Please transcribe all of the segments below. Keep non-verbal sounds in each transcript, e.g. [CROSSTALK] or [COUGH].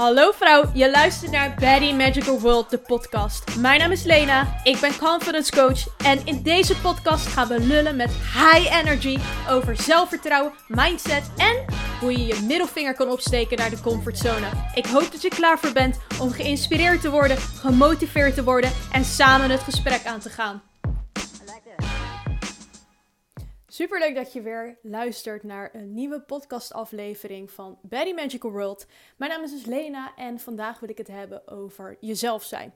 Hallo vrouw, je luistert naar Betty Magical World, de podcast. Mijn naam is Lena, ik ben confidence coach en in deze podcast gaan we lullen met high energy over zelfvertrouwen, mindset en hoe je je middelvinger kan opsteken naar de comfortzone. Ik hoop dat je klaar voor bent om geïnspireerd te worden, gemotiveerd te worden en samen het gesprek aan te gaan. Super leuk dat je weer luistert naar een nieuwe podcastaflevering van Betty Magical World. Mijn naam is dus Lena en vandaag wil ik het hebben over jezelf zijn.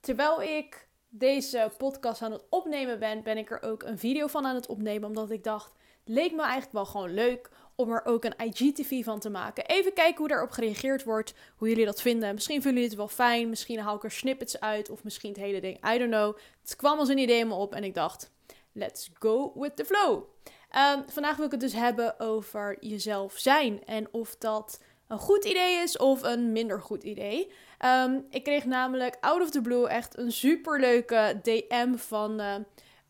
Terwijl ik deze podcast aan het opnemen ben, ben ik er ook een video van aan het opnemen. Omdat ik dacht, leek me eigenlijk wel gewoon leuk om er ook een IGTV van te maken. Even kijken hoe daarop gereageerd wordt, hoe jullie dat vinden. Misschien vinden jullie het wel fijn, misschien haal ik er snippets uit of misschien het hele ding. I don't know. Het kwam als een idee me op en ik dacht, let's go with the flow. Um, vandaag wil ik het dus hebben over jezelf zijn en of dat een goed idee is of een minder goed idee. Um, ik kreeg namelijk out of the blue echt een superleuke DM van uh,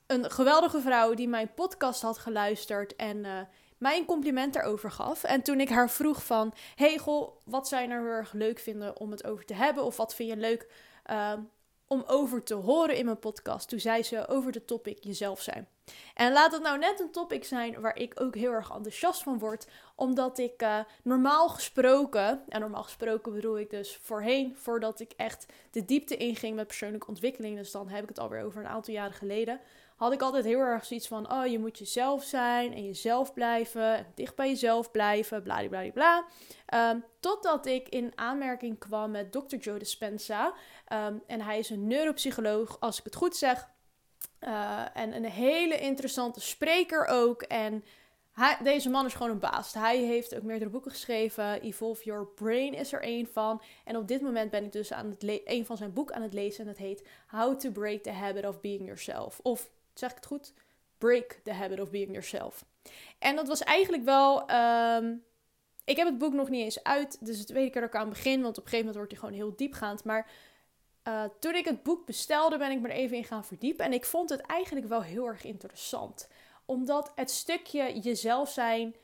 een geweldige vrouw die mijn podcast had geluisterd en uh, mij een compliment daarover gaf. En toen ik haar vroeg van, hey goh, wat zou je nou heel erg leuk vinden om het over te hebben? Of wat vind je leuk uh, om over te horen in mijn podcast? Toen zei ze over de topic jezelf zijn. En laat het nou net een topic zijn waar ik ook heel erg enthousiast van word. Omdat ik uh, normaal gesproken, en normaal gesproken bedoel ik dus voorheen, voordat ik echt de diepte inging met persoonlijke ontwikkeling, dus dan heb ik het alweer over een aantal jaren geleden, had ik altijd heel erg zoiets van, oh je moet jezelf zijn en jezelf blijven, en dicht bij jezelf blijven, bladibladibla. bla. Um, totdat ik in aanmerking kwam met Dr. Joe Dispenza. Um, en hij is een neuropsycholoog, als ik het goed zeg. Uh, en een hele interessante spreker ook. En hij, deze man is gewoon een baas. Hij heeft ook meerdere boeken geschreven. Evolve Your Brain is er één van. En op dit moment ben ik dus aan het een van zijn boeken aan het lezen. En het heet How to Break the Habit of Being Yourself. Of, zeg ik het goed? Break the Habit of Being Yourself. En dat was eigenlijk wel... Um, ik heb het boek nog niet eens uit. Dus het weet ik er ook aan begin. Want op een gegeven moment wordt hij gewoon heel diepgaand. Maar uh, toen ik het boek bestelde, ben ik me er even in gaan verdiepen. En ik vond het eigenlijk wel heel erg interessant. Omdat het stukje jezelf zijn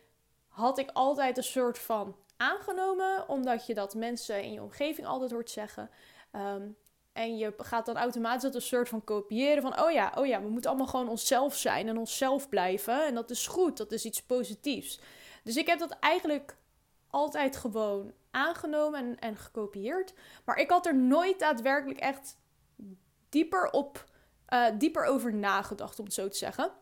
had ik altijd een soort van aangenomen. Omdat je dat mensen in je omgeving altijd hoort zeggen. Um, en je gaat dan automatisch dat een soort van kopiëren van, oh ja, oh ja, we moeten allemaal gewoon onszelf zijn en onszelf blijven. En dat is goed, dat is iets positiefs. Dus ik heb dat eigenlijk altijd gewoon aangenomen en, en gekopieerd. Maar ik had er nooit daadwerkelijk echt dieper, op, uh, dieper over nagedacht, om het zo te zeggen.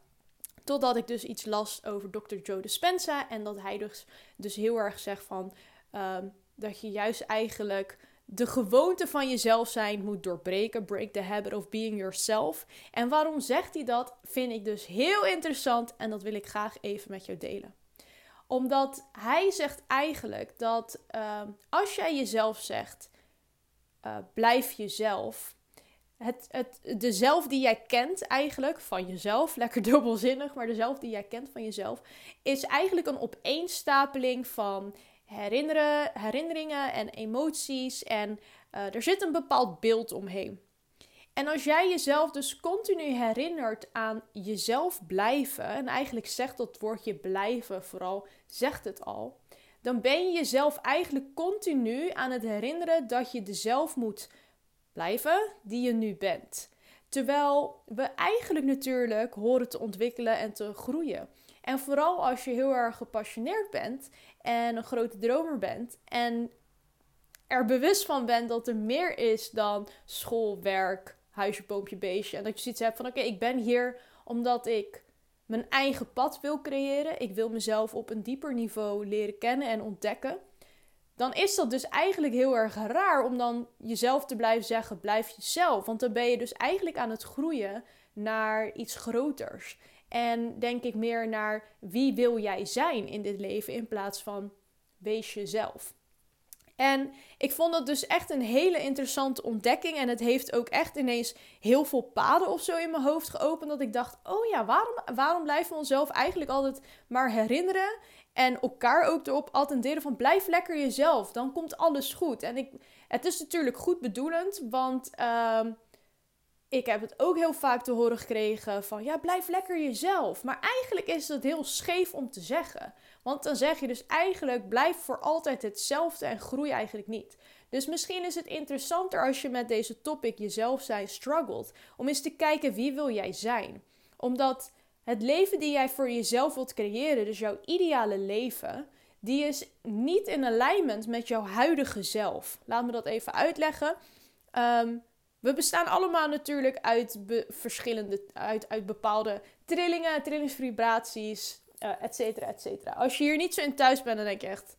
Totdat ik dus iets las over Dr. Joe Dispenza. En dat hij dus, dus heel erg zegt van uh, dat je juist eigenlijk de gewoonte van jezelf zijn moet doorbreken. Break the habit of being yourself. En waarom zegt hij dat? Vind ik dus heel interessant. En dat wil ik graag even met jou delen omdat hij zegt eigenlijk dat uh, als jij jezelf zegt, uh, blijf jezelf. Het, het, de zelf die jij kent eigenlijk van jezelf, lekker [LAUGHS] dubbelzinnig, maar de zelf die jij kent van jezelf, is eigenlijk een opeenstapeling van herinneren, herinneringen en emoties. En uh, er zit een bepaald beeld omheen. En als jij jezelf dus continu herinnert aan jezelf blijven, en eigenlijk zegt dat woordje blijven vooral, zegt het al, dan ben je jezelf eigenlijk continu aan het herinneren dat je dezelf moet blijven die je nu bent. Terwijl we eigenlijk natuurlijk horen te ontwikkelen en te groeien. En vooral als je heel erg gepassioneerd bent en een grote dromer bent en er bewust van bent dat er meer is dan school, werk, huisje, boompje, beestje. En dat je zoiets hebt van: oké, ik ben hier omdat ik mijn eigen pad wil creëren. Ik wil mezelf op een dieper niveau leren kennen en ontdekken. Dan is dat dus eigenlijk heel erg raar om dan jezelf te blijven zeggen: blijf jezelf. Want dan ben je dus eigenlijk aan het groeien naar iets groters. En denk ik meer naar wie wil jij zijn in dit leven in plaats van wees jezelf. En ik vond dat dus echt een hele interessante ontdekking. En het heeft ook echt ineens heel veel paden of zo in mijn hoofd geopend. Dat ik dacht: oh ja, waarom, waarom blijven we onszelf eigenlijk altijd maar herinneren? En elkaar ook erop attenderen van blijf lekker jezelf. Dan komt alles goed. En ik, het is natuurlijk goed bedoelend, want uh, ik heb het ook heel vaak te horen gekregen van ja, blijf lekker jezelf. Maar eigenlijk is het heel scheef om te zeggen. Want dan zeg je dus eigenlijk blijf voor altijd hetzelfde en groei eigenlijk niet. Dus misschien is het interessanter als je met deze topic jezelf zijn struggelt. Om eens te kijken wie wil jij zijn. Omdat het leven die jij voor jezelf wilt creëren, dus jouw ideale leven, die is niet in alignment met jouw huidige zelf. Laat me dat even uitleggen. Ehm, we bestaan allemaal natuurlijk uit verschillende, uit, uit bepaalde trillingen, trillingsvibraties, uh, et cetera, et cetera. Als je hier niet zo in thuis bent, dan denk je echt,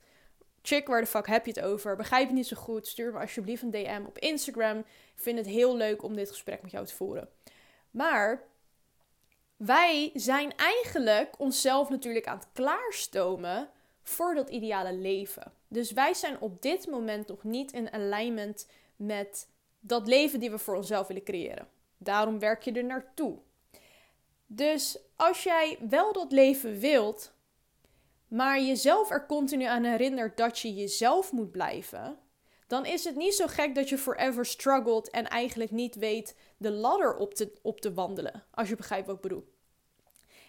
chick, waar de fuck heb je het over? Begrijp je niet zo goed? Stuur me alsjeblieft een DM op Instagram. Ik vind het heel leuk om dit gesprek met jou te voeren. Maar wij zijn eigenlijk onszelf natuurlijk aan het klaarstomen voor dat ideale leven. Dus wij zijn op dit moment nog niet in alignment met dat leven die we voor onszelf willen creëren. Daarom werk je er naartoe. Dus als jij wel dat leven wilt, maar jezelf er continu aan herinnert dat je jezelf moet blijven, dan is het niet zo gek dat je forever struggelt en eigenlijk niet weet de ladder op te, op te wandelen. Als je begrijpt wat ik bedoel.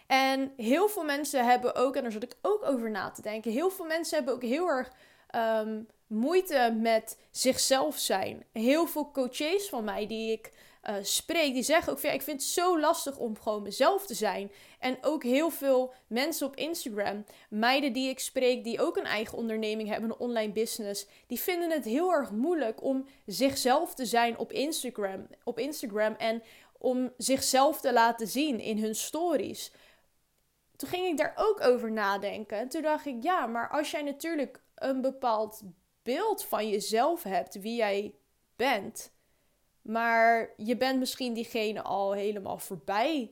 En heel veel mensen hebben ook, en daar zat ik ook over na te denken, heel veel mensen hebben ook heel erg ehm, moeite met zichzelf zijn. Heel veel coaches van mij die ik uh, spreek, die zeggen ook van ja, ik vind het zo lastig om gewoon mezelf te zijn. En ook heel veel mensen op Instagram, meiden die ik spreek, die ook een eigen onderneming hebben, een online business, die vinden het heel erg moeilijk om zichzelf te zijn op Instagram. Op Instagram en om zichzelf te laten zien in hun stories. Toen ging ik daar ook over nadenken. Toen dacht ik, ja, maar als jij natuurlijk een bepaald beeld van jezelf hebt, wie jij bent, maar je bent misschien diegene al helemaal voorbij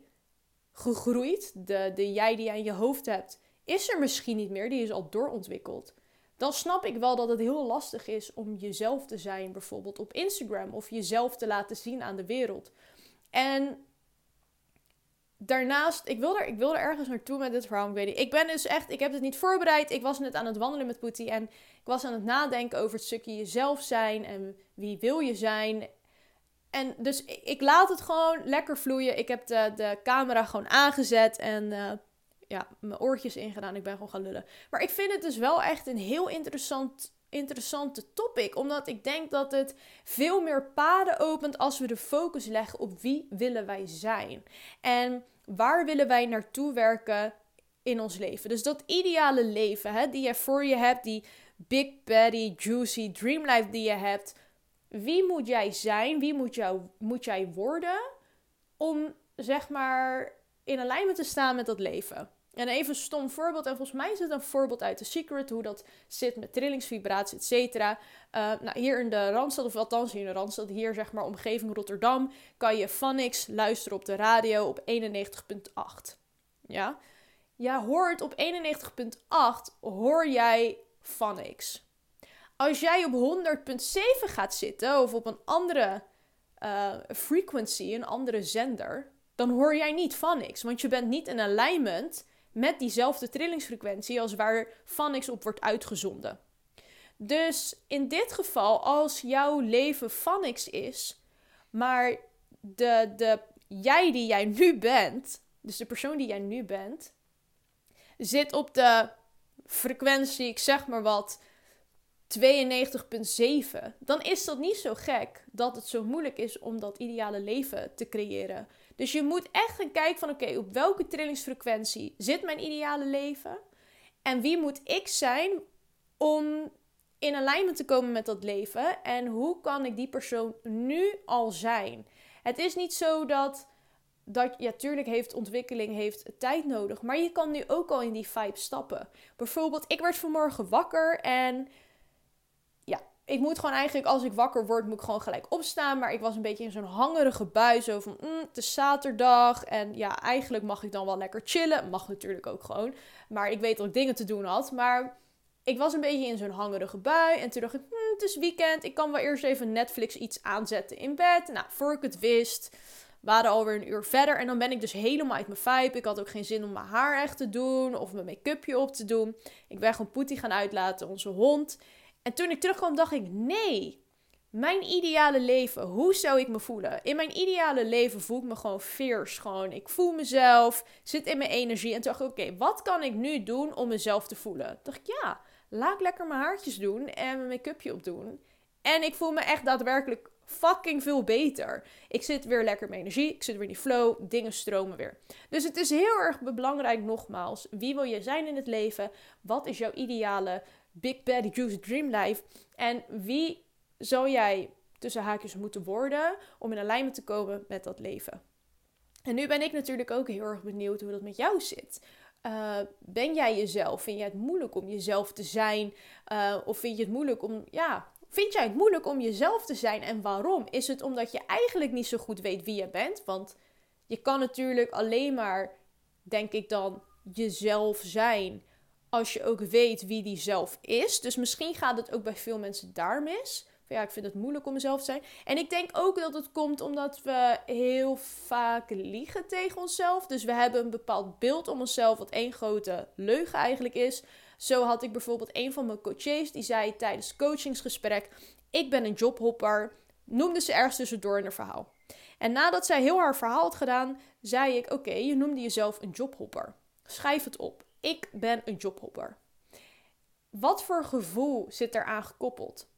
gegroeid. De, de jij die je aan je hoofd hebt, is er misschien niet meer. Die is al doorontwikkeld. Dan snap ik wel dat het heel lastig is om jezelf te zijn, bijvoorbeeld op Instagram. Of jezelf te laten zien aan de wereld. En daarnaast, ik wil, er, ik wil er ergens naartoe met dit verhaal. Ik weet niet. Ik ben dus echt, ik heb het niet voorbereid. Ik was net aan het wandelen met Poetie en ik was aan het nadenken over het stukje jezelf zijn en wie wil je zijn. En dus ik laat het gewoon lekker vloeien. Ik heb de, de camera gewoon aangezet en uh, ja, mijn oortjes ingedaan. Ik ben gewoon gaan lullen. Maar ik vind het dus wel echt een heel interessant, interessante topic. Omdat ik denk dat het veel meer paden opent als we de focus leggen op wie willen wij zijn. En waar willen wij naartoe werken in ons leven. Dus dat ideale leven hè, die je voor je hebt, die big, baddy, juicy dream life die je hebt wie moet jij zijn? Wie moet, jou, moet jij worden? Om zeg maar in alignment te staan met dat leven. En even een stom voorbeeld. En volgens mij is het een voorbeeld uit The Secret. Hoe dat zit met trillingsvibratie, et cetera. Uh, nou, hier in de Randstad, of althans hier in de Randstad, hier zeg maar omgeving Rotterdam, kan je Phonics luisteren op de radio op 91.8. Ja? Ja, hoort op 91.8 hoor jij Phonics. Als jij op 100.7 gaat zitten of op een andere uh, frequency, een andere zender, dan hoor jij niet niks. Want je bent niet in alignment met diezelfde trillingsfrequentie als waar niks op wordt uitgezonden. Dus in dit geval, als jouw leven van is, maar de, de jij die jij nu bent, dus de persoon die jij nu bent, zit op de frequentie, ik zeg maar wat, 92,7, dan is dat niet zo gek dat het zo moeilijk is om dat ideale leven te creëren. Dus je moet echt gaan kijken van oké, op welke trillingsfrequentie zit mijn ideale leven? En wie moet ik zijn om in alignment te komen met dat leven? En hoe kan ik die persoon nu al zijn? Het is niet zo dat, dat ja, tuurlijk heeft ontwikkeling heeft tijd nodig, maar je kan nu ook al in die vibe stappen. Bijvoorbeeld, ik werd vanmorgen wakker en ik moet gewoon eigenlijk, als ik wakker word, moet ik gewoon gelijk opstaan. Maar ik was een beetje in zo'n hangerige bui. Zo van, mm, het is zaterdag. En ja, eigenlijk mag ik dan wel lekker chillen. Mag natuurlijk ook gewoon. Maar ik weet dat ik dingen te doen had. Maar ik was een beetje in zo'n hangerige bui. En toen dacht ik, mm, het is weekend. Ik kan wel eerst even Netflix iets aanzetten in bed. Nou, voor ik het wist, waren alweer een uur verder. En dan ben ik dus helemaal uit mijn vibe. Ik had ook geen zin om mijn haar echt te doen. Of mijn make-upje op te doen. Ik ben gewoon Poetie gaan uitlaten, onze hond. En toen ik terugkwam, dacht ik: nee, mijn ideale leven, hoe zou ik me voelen? In mijn ideale leven voel ik me gewoon fierce. Gewoon, ik voel mezelf, zit in mijn energie. En toen dacht ik: oké, wat kan ik nu doen om mezelf te voelen? Dacht ik: ja, laat ik lekker mijn haartjes doen en mijn make-upje opdoen. En ik voel me echt daadwerkelijk fucking veel beter. Ik zit weer lekker met energie, ik zit weer in die flow, dingen stromen weer. Dus het is heel erg belangrijk nogmaals, wie wil je zijn in het leven? Wat is jouw ideale Big Bad Juice Dream Life? En wie zou jij tussen haakjes moeten worden om in alignment te komen met dat leven? En nu ben ik natuurlijk ook heel erg benieuwd hoe dat met jou zit. Uh, ben jij jezelf? Vind je het moeilijk om jezelf te zijn? Uh, of vind je het moeilijk om, ja, Vind jij het moeilijk om jezelf te zijn en waarom? Is het omdat je eigenlijk niet zo goed weet wie je bent? Want je kan natuurlijk alleen maar, denk ik dan, jezelf zijn als je ook weet wie die zelf is. Dus misschien gaat het ook bij veel mensen daar mis. Ja, ik vind het moeilijk om mezelf te zijn. En ik denk ook dat het komt omdat we heel vaak liegen tegen onszelf. Dus we hebben een bepaald beeld om onszelf, wat één grote leugen eigenlijk is. Zo had ik bijvoorbeeld een van mijn coaches die zei tijdens coachingsgesprek: Ik ben een jobhopper. Noemde ze ergens tussendoor in haar verhaal. En nadat zij heel haar verhaal had gedaan, zei ik: Oké, je noemde jezelf een jobhopper. Schrijf het op. Ik ben een jobhopper. Wat voor gevoel zit eraan gekoppeld?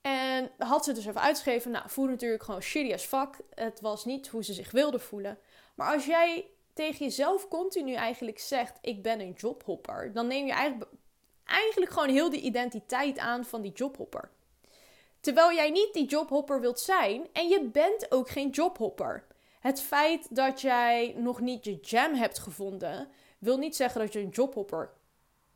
En had ze dus even uitgeschreven. Nou, voelde natuurlijk gewoon shitty as fuck. Het was niet hoe ze zich wilde voelen. Maar als jij tegen jezelf continu eigenlijk zegt: Ik ben een jobhopper, dan neem je eigenlijk, eigenlijk gewoon heel de identiteit aan van die jobhopper. Terwijl jij niet die jobhopper wilt zijn en je bent ook geen jobhopper. Het feit dat jij nog niet je jam hebt gevonden, wil niet zeggen dat je een jobhopper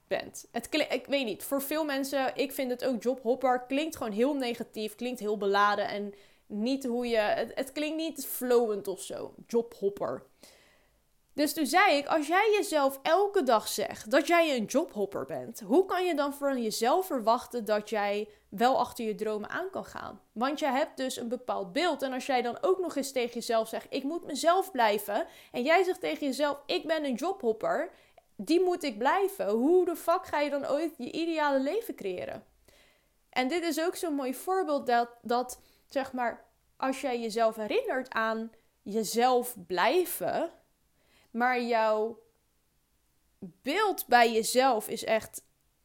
bent. Het ik weet niet, voor veel mensen, ik vind het ook jobhopper, klinkt gewoon heel negatief, klinkt heel beladen en niet hoe je, het, het klinkt niet flowend of zo, jobhopper. Dus toen zei ik, als jij jezelf elke dag zegt dat jij een jobhopper bent, hoe kan je dan van jezelf verwachten dat jij wel achter je dromen aan kan gaan? Want je hebt dus een bepaald beeld. En als jij dan ook nog eens tegen jezelf zegt, ik moet mezelf blijven. En jij zegt tegen jezelf, ik ben een jobhopper. Die moet ik blijven. Hoe de fuck ga je dan ooit je ideale leven creëren? En dit is ook zo'n mooi voorbeeld dat, dat, zeg maar, als jij jezelf herinnert aan jezelf blijven maar jouw beeld bij jezelf is echt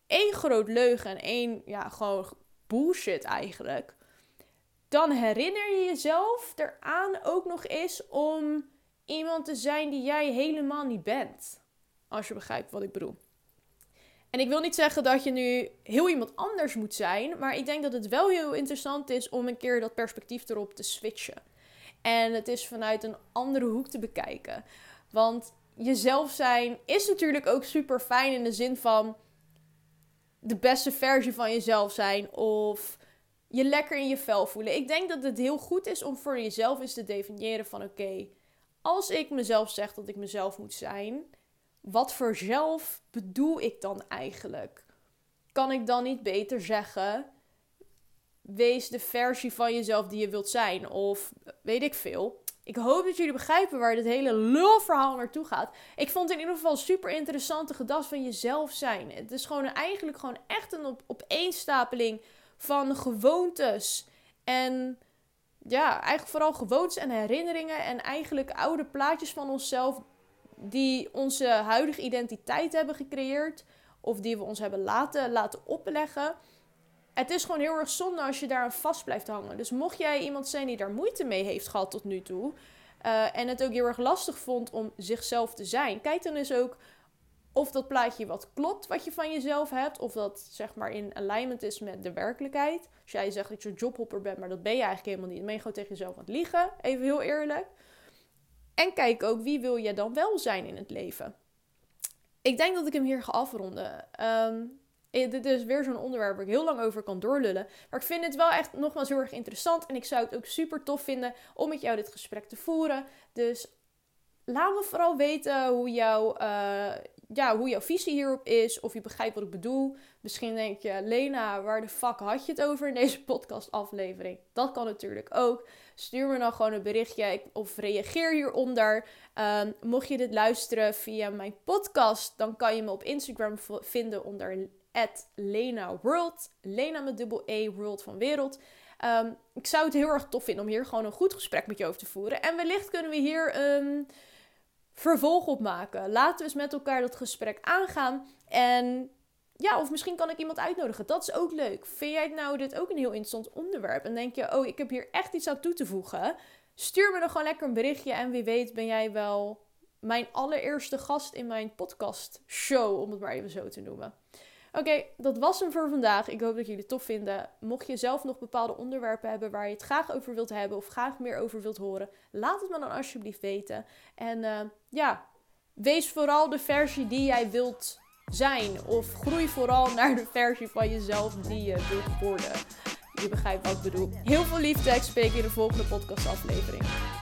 één groot leugen en één, ja, gewoon bullshit eigenlijk. Dan herinner je jezelf eraan ook nog eens om iemand te zijn die jij helemaal niet bent. Als je begrijpt wat ik bedoel. En ik wil niet zeggen dat je nu heel iemand anders moet zijn, maar ik denk dat het wel heel interessant is om een keer dat perspectief erop te switchen. En het is vanuit een andere hoek te bekijken. Want jezelf zijn is natuurlijk ook super fijn in de zin van de beste versie van jezelf zijn of je lekker in je vel voelen. Ik denk dat het heel goed is om voor jezelf eens te definiëren van oké, als ik mezelf zeg dat ik mezelf moet zijn, wat voor zelf bedoel ik dan eigenlijk? Kan ik dan niet beter zeggen, wees de versie van jezelf die je wilt zijn of weet ik veel. Ik hoop dat jullie begrijpen waar dit hele lulverhaal naartoe gaat. Ik vond het in ieder geval super interessante gedachte van jezelf zijn. Het is gewoon eigenlijk gewoon echt een op, opeenstapeling van gewoontes. En ja, eigenlijk vooral gewoontes en herinneringen. En eigenlijk oude plaatjes van onszelf die onze huidige identiteit hebben gecreëerd. Of die we ons hebben laten, laten opleggen het is gewoon heel erg zonde als je daar aan vast blijft hangen. Dus mocht jij iemand zijn die daar moeite mee heeft gehad tot nu toe. Uh, en het ook heel erg lastig vond om zichzelf te zijn. Kijk dan eens ook of dat plaatje wat klopt wat je van jezelf hebt. Of dat zeg maar in alignment is met de werkelijkheid. Als jij zegt dat je een jobhopper bent, maar dat ben je eigenlijk helemaal niet. Dan ben je gewoon tegen jezelf aan het liegen. Even heel eerlijk. En kijk ook wie wil je dan wel zijn in het leven. Ik denk dat ik hem hier ga afronden. Um, eh, dit is weer zo'n onderwerp waar ik heel lang over kan doorlullen. Maar ik vind het wel echt nogmaals heel erg interessant. En ik zou het ook super tof vinden om met jou dit gesprek te voeren. Dus laat me vooral weten hoe, jouw, uh, ja, hoe jouw visie hierop is. Of je begrijpt wat ik bedoel. Misschien denk je, Lena, waar de fuck had je het over in deze podcastaflevering? Dat kan natuurlijk ook. Stuur me dan gewoon een berichtje of reageer hieronder. Um, mocht je dit luisteren via mijn podcast, dan kan je me op Instagram vinden onder Lena World. Lena met dubbel E, World van Wereld. Ehm, ik zou het heel erg tof vinden om hier gewoon een goed gesprek met je over te voeren. En wellicht kunnen we hier een vervolg op maken. Laten we eens met elkaar dat gesprek aangaan. En ja, of misschien kan ik iemand uitnodigen. Dat is ook leuk. Vind jij nou dit ook een heel interessant onderwerp? En denk je, oh, ik heb hier echt iets aan toe te voegen? Stuur me dan gewoon lekker een berichtje. En wie weet ben jij wel mijn allereerste gast in mijn podcast show, om het maar even zo te noemen. Oké, dat was hem voor vandaag. Ik hoop dat jullie het tof vinden. Mocht je zelf nog bepaalde onderwerpen hebben waar je het graag over wilt hebben of graag meer over wilt horen, laat het me dan alsjeblieft weten. En uh, ja, wees vooral de versie die jij wilt zijn. Of groei vooral [LAUGHS] naar de versie van jezelf die je wilt worden. Je begrijpt wat ik bedoel. Heel veel liefde. Ik spreek in de volgende podcastaflevering.